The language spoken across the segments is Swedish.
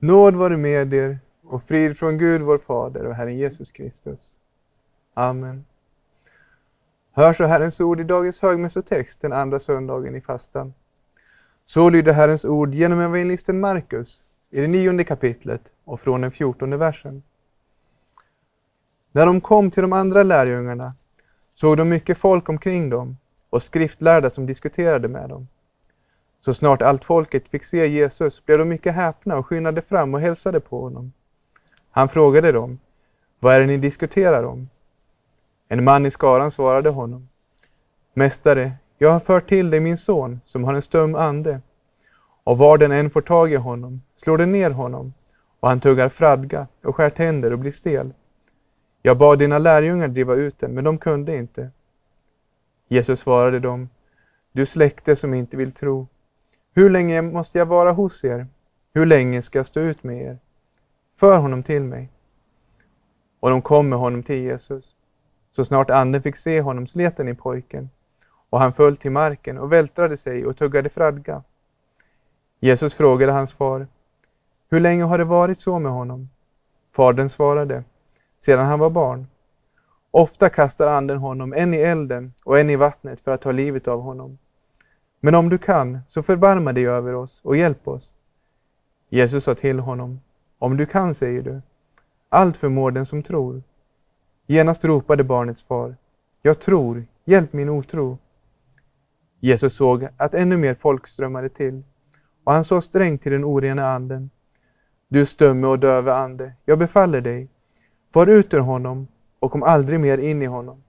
Nåd vare med er och frid från Gud vår Fader och Herren Jesus Kristus. Amen. Hör så Herrens ord i dagens högmässotext, den andra söndagen i fastan. Så lyder Herrens ord genom evangelisten Markus i det nionde kapitlet och från den fjortonde versen. När de kom till de andra lärjungarna såg de mycket folk omkring dem och skriftlärda som diskuterade med dem. Så snart allt folket fick se Jesus blev de mycket häpna och skyndade fram och hälsade på honom. Han frågade dem, vad är det ni diskuterar om? En man i skaran svarade honom, Mästare, jag har fört till dig min son som har en stum ande. Och var den än får tag i honom slår den ner honom och han tuggar fradga och skär tänder och blir stel. Jag bad dina lärjungar driva ut den, men de kunde inte. Jesus svarade dem, du släkte som inte vill tro. Hur länge måste jag vara hos er? Hur länge ska jag stå ut med er? För honom till mig. Och de kom med honom till Jesus. Så snart anden fick se honom slet den i pojken, och han föll till marken och vältrade sig och tuggade fradga. Jesus frågade hans far, hur länge har det varit så med honom? Fadern svarade, sedan han var barn. Ofta kastar anden honom en i elden och en i vattnet för att ta livet av honom. Men om du kan, så förbarma dig över oss och hjälp oss. Jesus sa till honom, om du kan, säger du. Allt förmår den som tror. Genast ropade barnets far, jag tror, hjälp min otro. Jesus såg att ännu mer folk strömmade till och han sa strängt till den orena anden. Du stumme och döve ande, jag befaller dig, far ut ur honom och kom aldrig mer in i honom.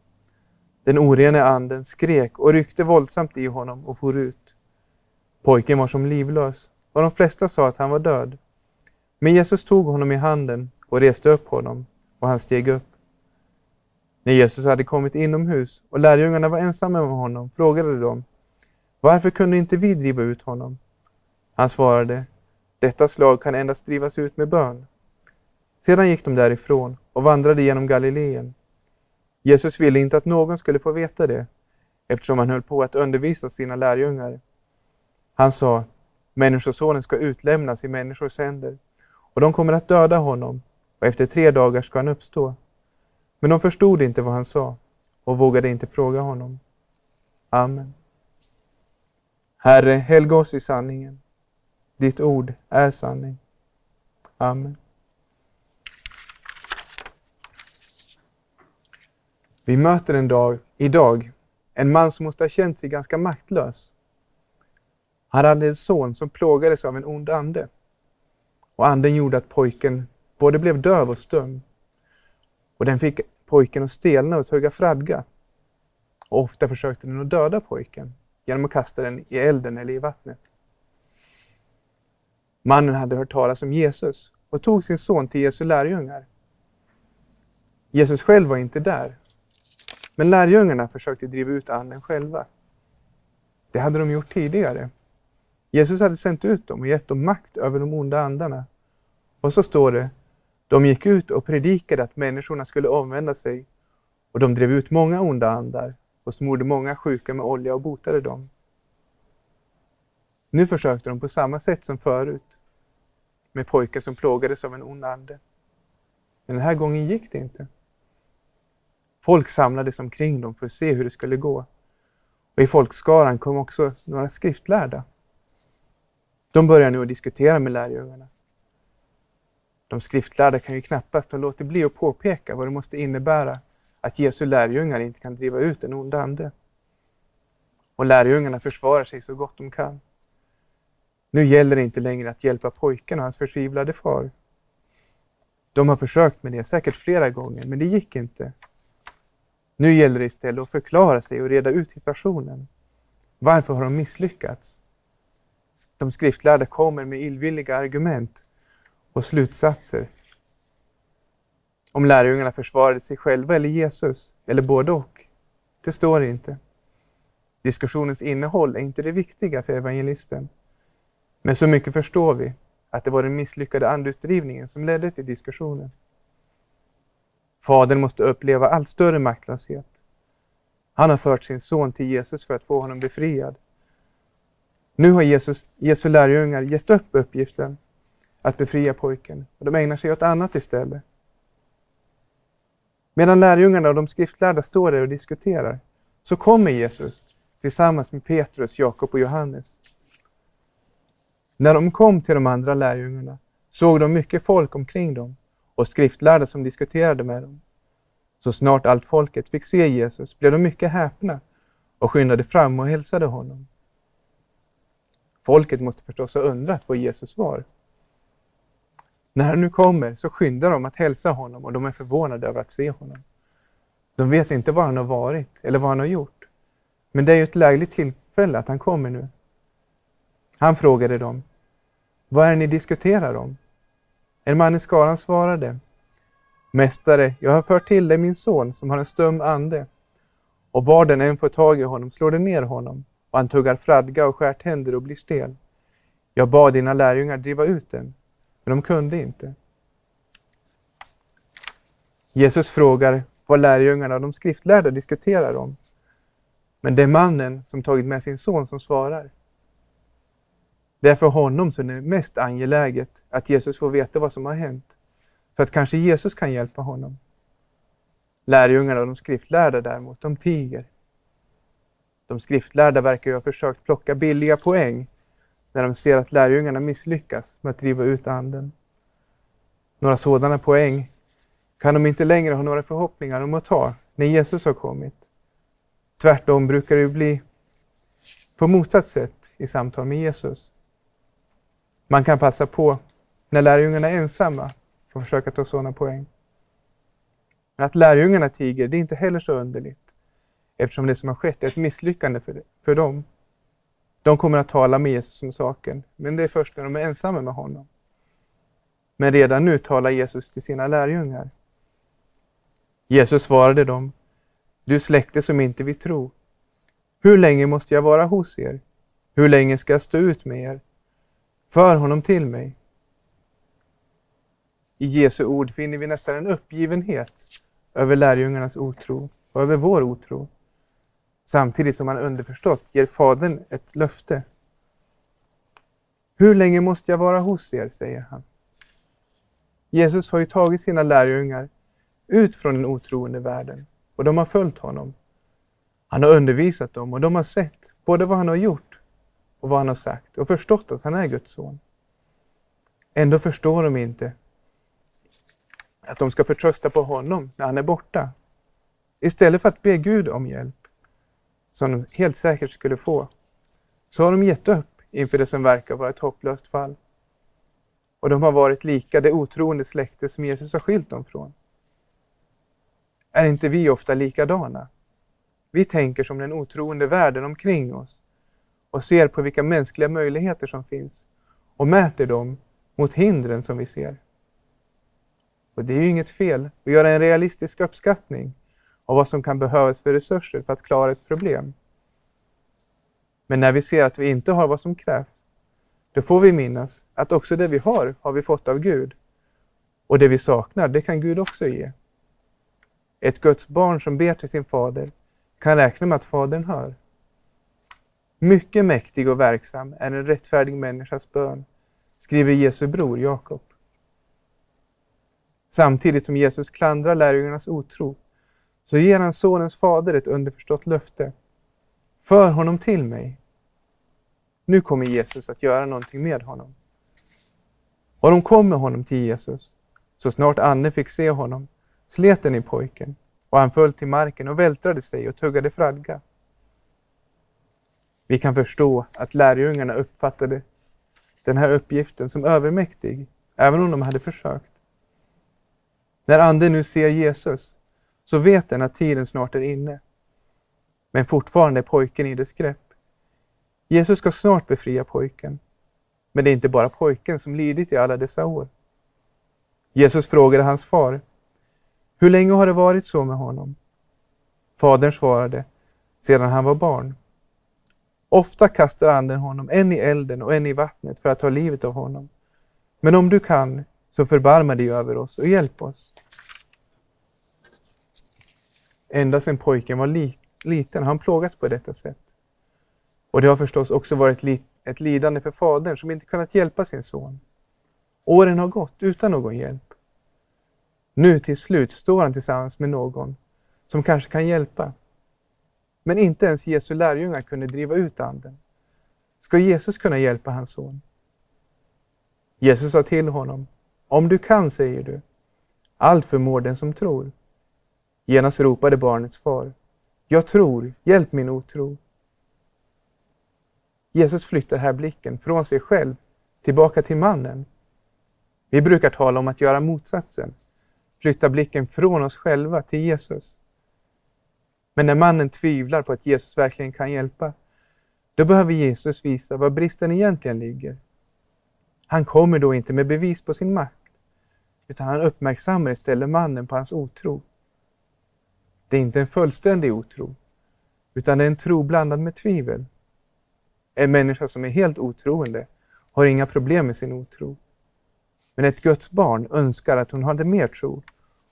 Den orene anden skrek och ryckte våldsamt i honom och for ut. Pojken var som livlös och de flesta sa att han var död. Men Jesus tog honom i handen och reste upp honom och han steg upp. När Jesus hade kommit inomhus och lärjungarna var ensamma med honom frågade de varför kunde inte vi driva ut honom? Han svarade detta slag kan endast drivas ut med bön. Sedan gick de därifrån och vandrade genom Galileen. Jesus ville inte att någon skulle få veta det, eftersom han höll på att undervisa sina lärjungar. Han sa, Människosonen ska utlämnas i människors händer, och de kommer att döda honom, och efter tre dagar ska han uppstå. Men de förstod inte vad han sa och vågade inte fråga honom. Amen. Herre, helga oss i sanningen. Ditt ord är sanning. Amen. Vi möter en dag, idag en man som måste ha känt sig ganska maktlös. Han hade en son som plågades av en ond ande. Och anden gjorde att pojken både blev döv och stum. Och den fick pojken att stelna och tugga fradga. Och ofta försökte den att döda pojken genom att kasta den i elden eller i vattnet. Mannen hade hört talas om Jesus och tog sin son till Jesu lärjungar. Jesus själv var inte där, men lärjungarna försökte driva ut anden själva. Det hade de gjort tidigare. Jesus hade sänt ut dem och gett dem makt över de onda andarna. Och så står det, de gick ut och predikade att människorna skulle omvända sig och de drev ut många onda andar och smorde många sjuka med olja och botade dem. Nu försökte de på samma sätt som förut med pojkar som plågades av en ond ande. Men den här gången gick det inte. Folk samlades omkring dem för att se hur det skulle gå. Och I folkskaran kom också några skriftlärda. De börjar nu att diskutera med lärjungarna. De skriftlärda kan ju knappast ha låtit bli att påpeka vad det måste innebära att Jesu lärjungar inte kan driva ut en ond ande. Och lärjungarna försvarar sig så gott de kan. Nu gäller det inte längre att hjälpa pojken och hans förtvivlade far. De har försökt med det, säkert flera gånger, men det gick inte. Nu gäller det istället att förklara sig och reda ut situationen. Varför har de misslyckats? De skriftlärda kommer med illvilliga argument och slutsatser. Om lärjungarna försvarade sig själva eller Jesus, eller både och, det står inte. Diskussionens innehåll är inte det viktiga för evangelisten. Men så mycket förstår vi, att det var den misslyckade andeutdrivningen som ledde till diskussionen. Fadern måste uppleva allt större maktlöshet. Han har fört sin son till Jesus för att få honom befriad. Nu har Jesus, Jesu lärjungar gett upp uppgiften att befria pojken och de ägnar sig åt annat istället. Medan lärjungarna och de skriftlärda står där och diskuterar så kommer Jesus tillsammans med Petrus, Jakob och Johannes. När de kom till de andra lärjungarna såg de mycket folk omkring dem och skriftlärda som diskuterade med dem. Så snart allt folket fick se Jesus blev de mycket häpna och skyndade fram och hälsade honom. Folket måste förstås ha undrat var Jesus var. När han nu kommer så skyndar de att hälsa honom och de är förvånade över att se honom. De vet inte var han har varit eller vad han har gjort. Men det är ju ett lägligt tillfälle att han kommer nu. Han frågade dem, vad är det ni diskuterar om? En man i skaran svarade, Mästare, jag har fört till dig min son som har en stum ande. Och var den än får tag i honom slår den ner honom och han tuggar fradga och skär tänder och blir stel. Jag bad dina lärjungar driva ut den, men de kunde inte. Jesus frågar vad lärjungarna och de skriftlärda diskuterar om. Men det är mannen som tagit med sin son som svarar. Det är för honom som det är mest angeläget att Jesus får veta vad som har hänt. För att kanske Jesus kan hjälpa honom. Lärjungarna och de skriftlärda däremot, de tiger. De skriftlärda verkar ju ha försökt plocka billiga poäng när de ser att lärjungarna misslyckas med att driva ut anden. Några sådana poäng kan de inte längre ha några förhoppningar om att ta när Jesus har kommit. Tvärtom brukar det bli på motsatt sätt i samtal med Jesus. Man kan passa på när lärjungarna är ensamma och försöka ta sådana poäng. Men att lärjungarna tiger, det är inte heller så underligt eftersom det som har skett är ett misslyckande för, för dem. De kommer att tala med Jesus om saken, men det är först när de är ensamma med honom. Men redan nu talar Jesus till sina lärjungar. Jesus svarade dem, du släkte som inte vill tro. Hur länge måste jag vara hos er? Hur länge ska jag stå ut med er? För honom till mig. I Jesu ord finner vi nästan en uppgivenhet över lärjungarnas otro och över vår otro. Samtidigt som han underförstått ger Fadern ett löfte. Hur länge måste jag vara hos er, säger han. Jesus har ju tagit sina lärjungar ut från den otroende världen och de har följt honom. Han har undervisat dem och de har sett både vad han har gjort och vad han har sagt och förstått att han är Guds son. Ändå förstår de inte att de ska förtrösta på honom när han är borta. Istället för att be Gud om hjälp, som de helt säkert skulle få, så har de gett upp inför det som verkar vara ett hopplöst fall. Och de har varit lika det otroende släkte som Jesus har skilt dem från. Är inte vi ofta likadana? Vi tänker som den otroende världen omkring oss och ser på vilka mänskliga möjligheter som finns och mäter dem mot hindren som vi ser. Och det är ju inget fel att göra en realistisk uppskattning av vad som kan behövas för resurser för att klara ett problem. Men när vi ser att vi inte har vad som krävs, då får vi minnas att också det vi har, har vi fått av Gud. Och det vi saknar, det kan Gud också ge. Ett Guds barn som ber till sin fader kan räkna med att Fadern hör. Mycket mäktig och verksam är en rättfärdig människas bön, skriver Jesu bror Jakob. Samtidigt som Jesus klandrar lärjungarnas otro, så ger han sonens fader ett underförstått löfte. För honom till mig. Nu kommer Jesus att göra någonting med honom. Och de kom med honom till Jesus. Så snart Anne fick se honom slet den i pojken och han föll till marken och vältrade sig och tuggade fradga. Vi kan förstå att lärjungarna uppfattade den här uppgiften som övermäktig, även om de hade försökt. När anden nu ser Jesus så vet den att tiden snart är inne. Men fortfarande är pojken i dess grepp. Jesus ska snart befria pojken. Men det är inte bara pojken som lidit i alla dessa år. Jesus frågade hans far, hur länge har det varit så med honom? Fadern svarade, sedan han var barn. Ofta kastar anden honom en i elden och en i vattnet för att ta livet av honom. Men om du kan, så förbarma dig över oss och hjälp oss. Ända sedan pojken var li liten har han plågats på detta sätt. Och det har förstås också varit li ett lidande för fadern som inte kunnat hjälpa sin son. Åren har gått utan någon hjälp. Nu till slut står han tillsammans med någon som kanske kan hjälpa. Men inte ens Jesu lärjungar kunde driva ut anden. Ska Jesus kunna hjälpa hans son? Jesus sa till honom, om du kan, säger du, allt förmår den som tror. Genast ropade barnets far, jag tror, hjälp min otro. Jesus flyttar här blicken från sig själv tillbaka till mannen. Vi brukar tala om att göra motsatsen, flytta blicken från oss själva till Jesus. Men när mannen tvivlar på att Jesus verkligen kan hjälpa, då behöver Jesus visa var bristen egentligen ligger. Han kommer då inte med bevis på sin makt, utan han uppmärksammar istället mannen på hans otro. Det är inte en fullständig otro, utan det är en tro blandad med tvivel. En människa som är helt otroende har inga problem med sin otro. Men ett Guds barn önskar att hon hade mer tro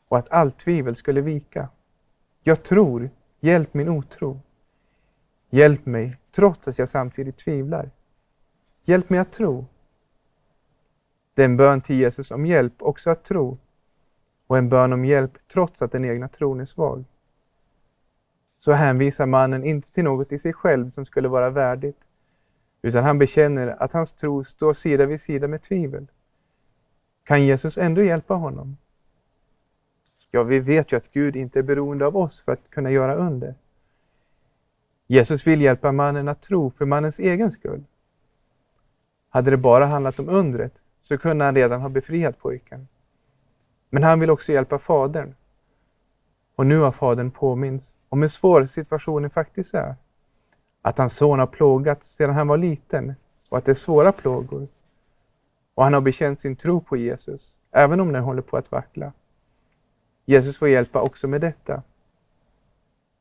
och att allt tvivel skulle vika. Jag tror, hjälp min otro. Hjälp mig trots att jag samtidigt tvivlar. Hjälp mig att tro. Det är en bön till Jesus om hjälp också att tro och en bön om hjälp trots att den egna tron är svag. Så hänvisar mannen inte till något i sig själv som skulle vara värdigt, utan han bekänner att hans tro står sida vid sida med tvivel. Kan Jesus ändå hjälpa honom? Ja, vi vet ju att Gud inte är beroende av oss för att kunna göra under. Jesus vill hjälpa mannen att tro för mannens egen skull. Hade det bara handlat om undret så kunde han redan ha befriat pojken. Men han vill också hjälpa fadern. Och nu har fadern påminns om hur svår situationen faktiskt är. Att hans son har plågats sedan han var liten och att det är svåra plågor. Och han har bekänt sin tro på Jesus, även om den håller på att vackla. Jesus får hjälpa också med detta.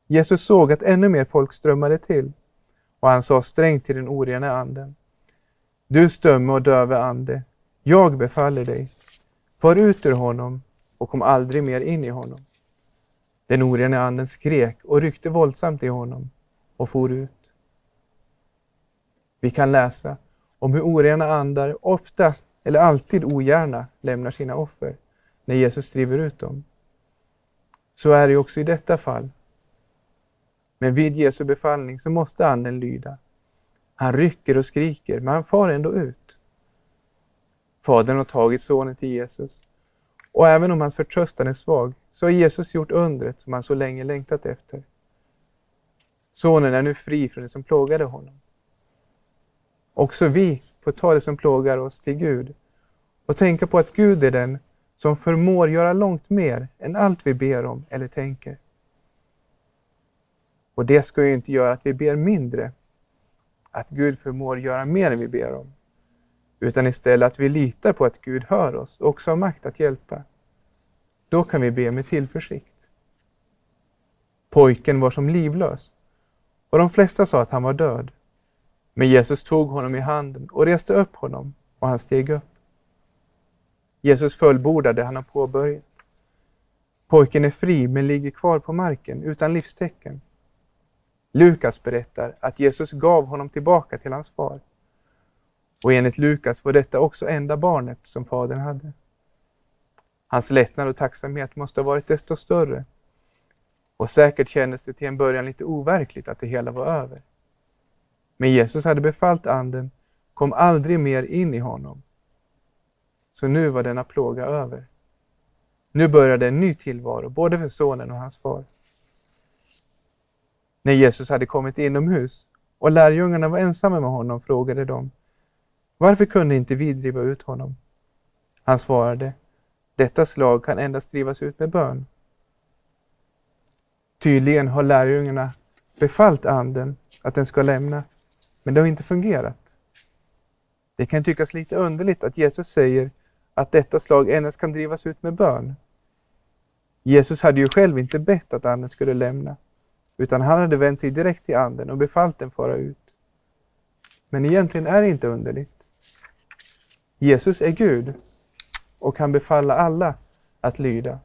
Jesus såg att ännu mer folk strömmade till och han sa strängt till den orena anden. Du stömme och döve ande, jag befaller dig, far ut ur honom och kom aldrig mer in i honom. Den orena anden skrek och ryckte våldsamt i honom och for ut. Vi kan läsa om hur orena andar ofta eller alltid ogärna lämnar sina offer när Jesus driver ut dem. Så är det också i detta fall. Men vid Jesu befallning så måste anden lyda. Han rycker och skriker, men han far ändå ut. Fadern har tagit sonen till Jesus. Och även om hans förtröstan är svag så har Jesus gjort undret som han så länge längtat efter. Sonen är nu fri från det som plågade honom. Också vi får ta det som plågar oss till Gud och tänka på att Gud är den som förmår göra långt mer än allt vi ber om eller tänker. Och det ska ju inte göra att vi ber mindre, att Gud förmår göra mer än vi ber om, utan istället att vi litar på att Gud hör oss och också har makt att hjälpa. Då kan vi be med tillförsikt. Pojken var som livlös och de flesta sa att han var död. Men Jesus tog honom i handen och reste upp honom och han steg upp. Jesus fullbordade det han har påbörjat. Pojken är fri men ligger kvar på marken utan livstecken. Lukas berättar att Jesus gav honom tillbaka till hans far. Och enligt Lukas var detta också enda barnet som fadern hade. Hans lättnad och tacksamhet måste ha varit desto större. Och säkert kändes det till en början lite overkligt att det hela var över. Men Jesus hade befallt anden kom aldrig mer in i honom. Så nu var denna plåga över. Nu började en ny tillvaro, både för sonen och hans far. När Jesus hade kommit inomhus och lärjungarna var ensamma med honom frågade de Varför kunde inte vi driva ut honom? Han svarade Detta slag kan endast drivas ut med bön. Tydligen har lärjungarna befallt anden att den ska lämna, men det har inte fungerat. Det kan tyckas lite underligt att Jesus säger att detta slag endast kan drivas ut med bön. Jesus hade ju själv inte bett att anden skulle lämna, utan han hade vänt sig direkt till anden och befallt den fara ut. Men egentligen är det inte underligt. Jesus är Gud och kan befalla alla att lyda.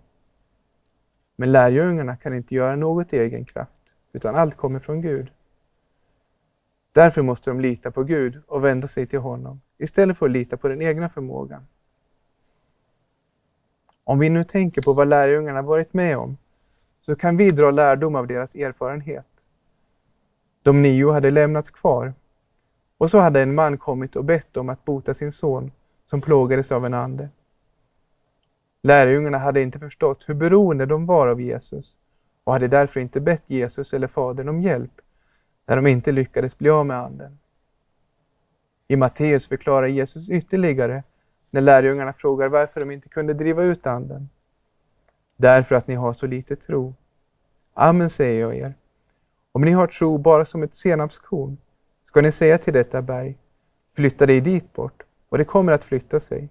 Men lärjungarna kan inte göra något i egen kraft, utan allt kommer från Gud. Därför måste de lita på Gud och vända sig till honom, istället för att lita på den egna förmågan. Om vi nu tänker på vad lärjungarna varit med om, så kan vi dra lärdom av deras erfarenhet. De nio hade lämnats kvar och så hade en man kommit och bett om att bota sin son som plågades av en ande. Lärjungarna hade inte förstått hur beroende de var av Jesus och hade därför inte bett Jesus eller Fadern om hjälp när de inte lyckades bli av med anden. I Matteus förklarar Jesus ytterligare när lärjungarna frågar varför de inte kunde driva ut anden. Därför att ni har så lite tro. Amen säger jag er. Om ni har tro bara som ett senapskorn ska ni säga till detta berg, flytta dig dit bort, och det kommer att flytta sig.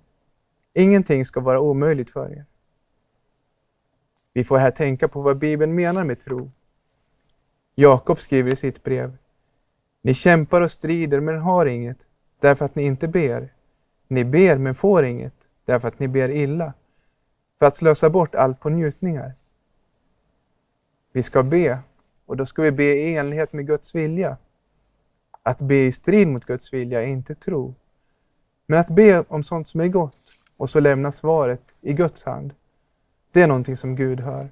Ingenting ska vara omöjligt för er. Vi får här tänka på vad Bibeln menar med tro. Jakob skriver i sitt brev. Ni kämpar och strider men har inget, därför att ni inte ber. Ni ber men får inget, därför att ni ber illa, för att slösa bort allt på njutningar. Vi ska be, och då ska vi be i enlighet med Guds vilja. Att be i strid mot Guds vilja är inte tro. Men att be om sånt som är gott och så lämna svaret i Guds hand, det är någonting som Gud hör.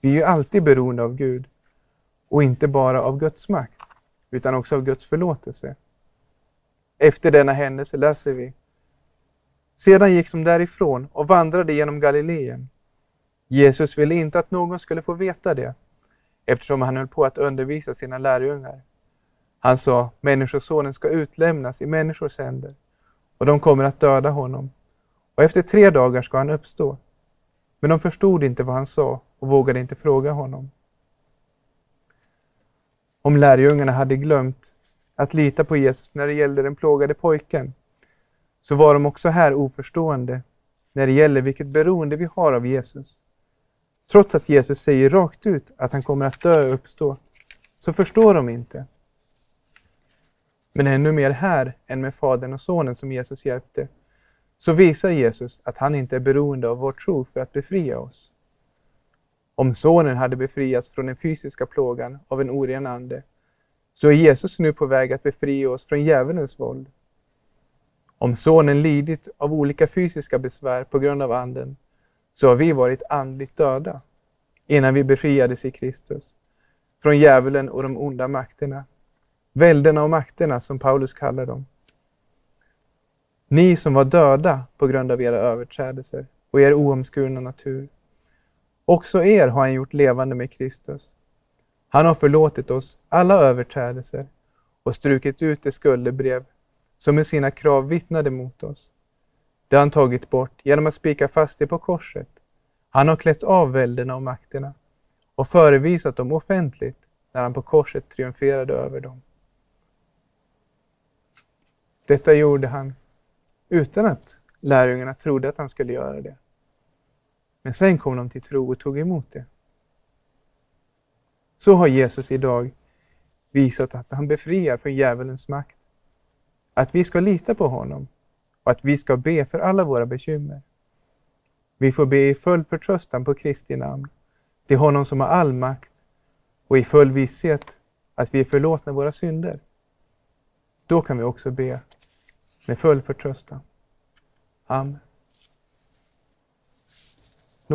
Vi är ju alltid beroende av Gud och inte bara av Guds makt, utan också av Guds förlåtelse. Efter denna händelse läser vi. Sedan gick de därifrån och vandrade genom Galileen. Jesus ville inte att någon skulle få veta det, eftersom han höll på att undervisa sina lärjungar. Han sa, Människosonen ska utlämnas i människors händer och de kommer att döda honom. Och efter tre dagar ska han uppstå. Men de förstod inte vad han sa och vågade inte fråga honom. Om lärjungarna hade glömt att lita på Jesus när det gällde den plågade pojken, så var de också här oförstående när det gäller vilket beroende vi har av Jesus. Trots att Jesus säger rakt ut att han kommer att dö och uppstå, så förstår de inte. Men ännu mer här än med Fadern och Sonen som Jesus hjälpte, så visar Jesus att han inte är beroende av vår tro för att befria oss. Om Sonen hade befriats från den fysiska plågan av en oren ande, så är Jesus nu på väg att befria oss från djävulens våld. Om Sonen lidit av olika fysiska besvär på grund av Anden, så har vi varit andligt döda innan vi befriades i Kristus från djävulen och de onda makterna Väldena och makterna som Paulus kallar dem. Ni som var döda på grund av era överträdelser och er oomskurna natur. Också er har han gjort levande med Kristus. Han har förlåtit oss alla överträdelser och strukit ut det skuldebrev som med sina krav vittnade mot oss. Det har han tagit bort genom att spika fast det på korset. Han har klätt av väldena och makterna och förevisat dem offentligt när han på korset triumferade över dem. Detta gjorde han utan att lärjungarna trodde att han skulle göra det. Men sen kom de till tro och tog emot det. Så har Jesus idag visat att han befriar från djävulens makt. Att vi ska lita på honom och att vi ska be för alla våra bekymmer. Vi får be i full förtröstan på Kristi namn, till honom som har all makt och i full visshet att vi är förlåtna våra synder. Då kan vi också be med full förtröstan. Amen.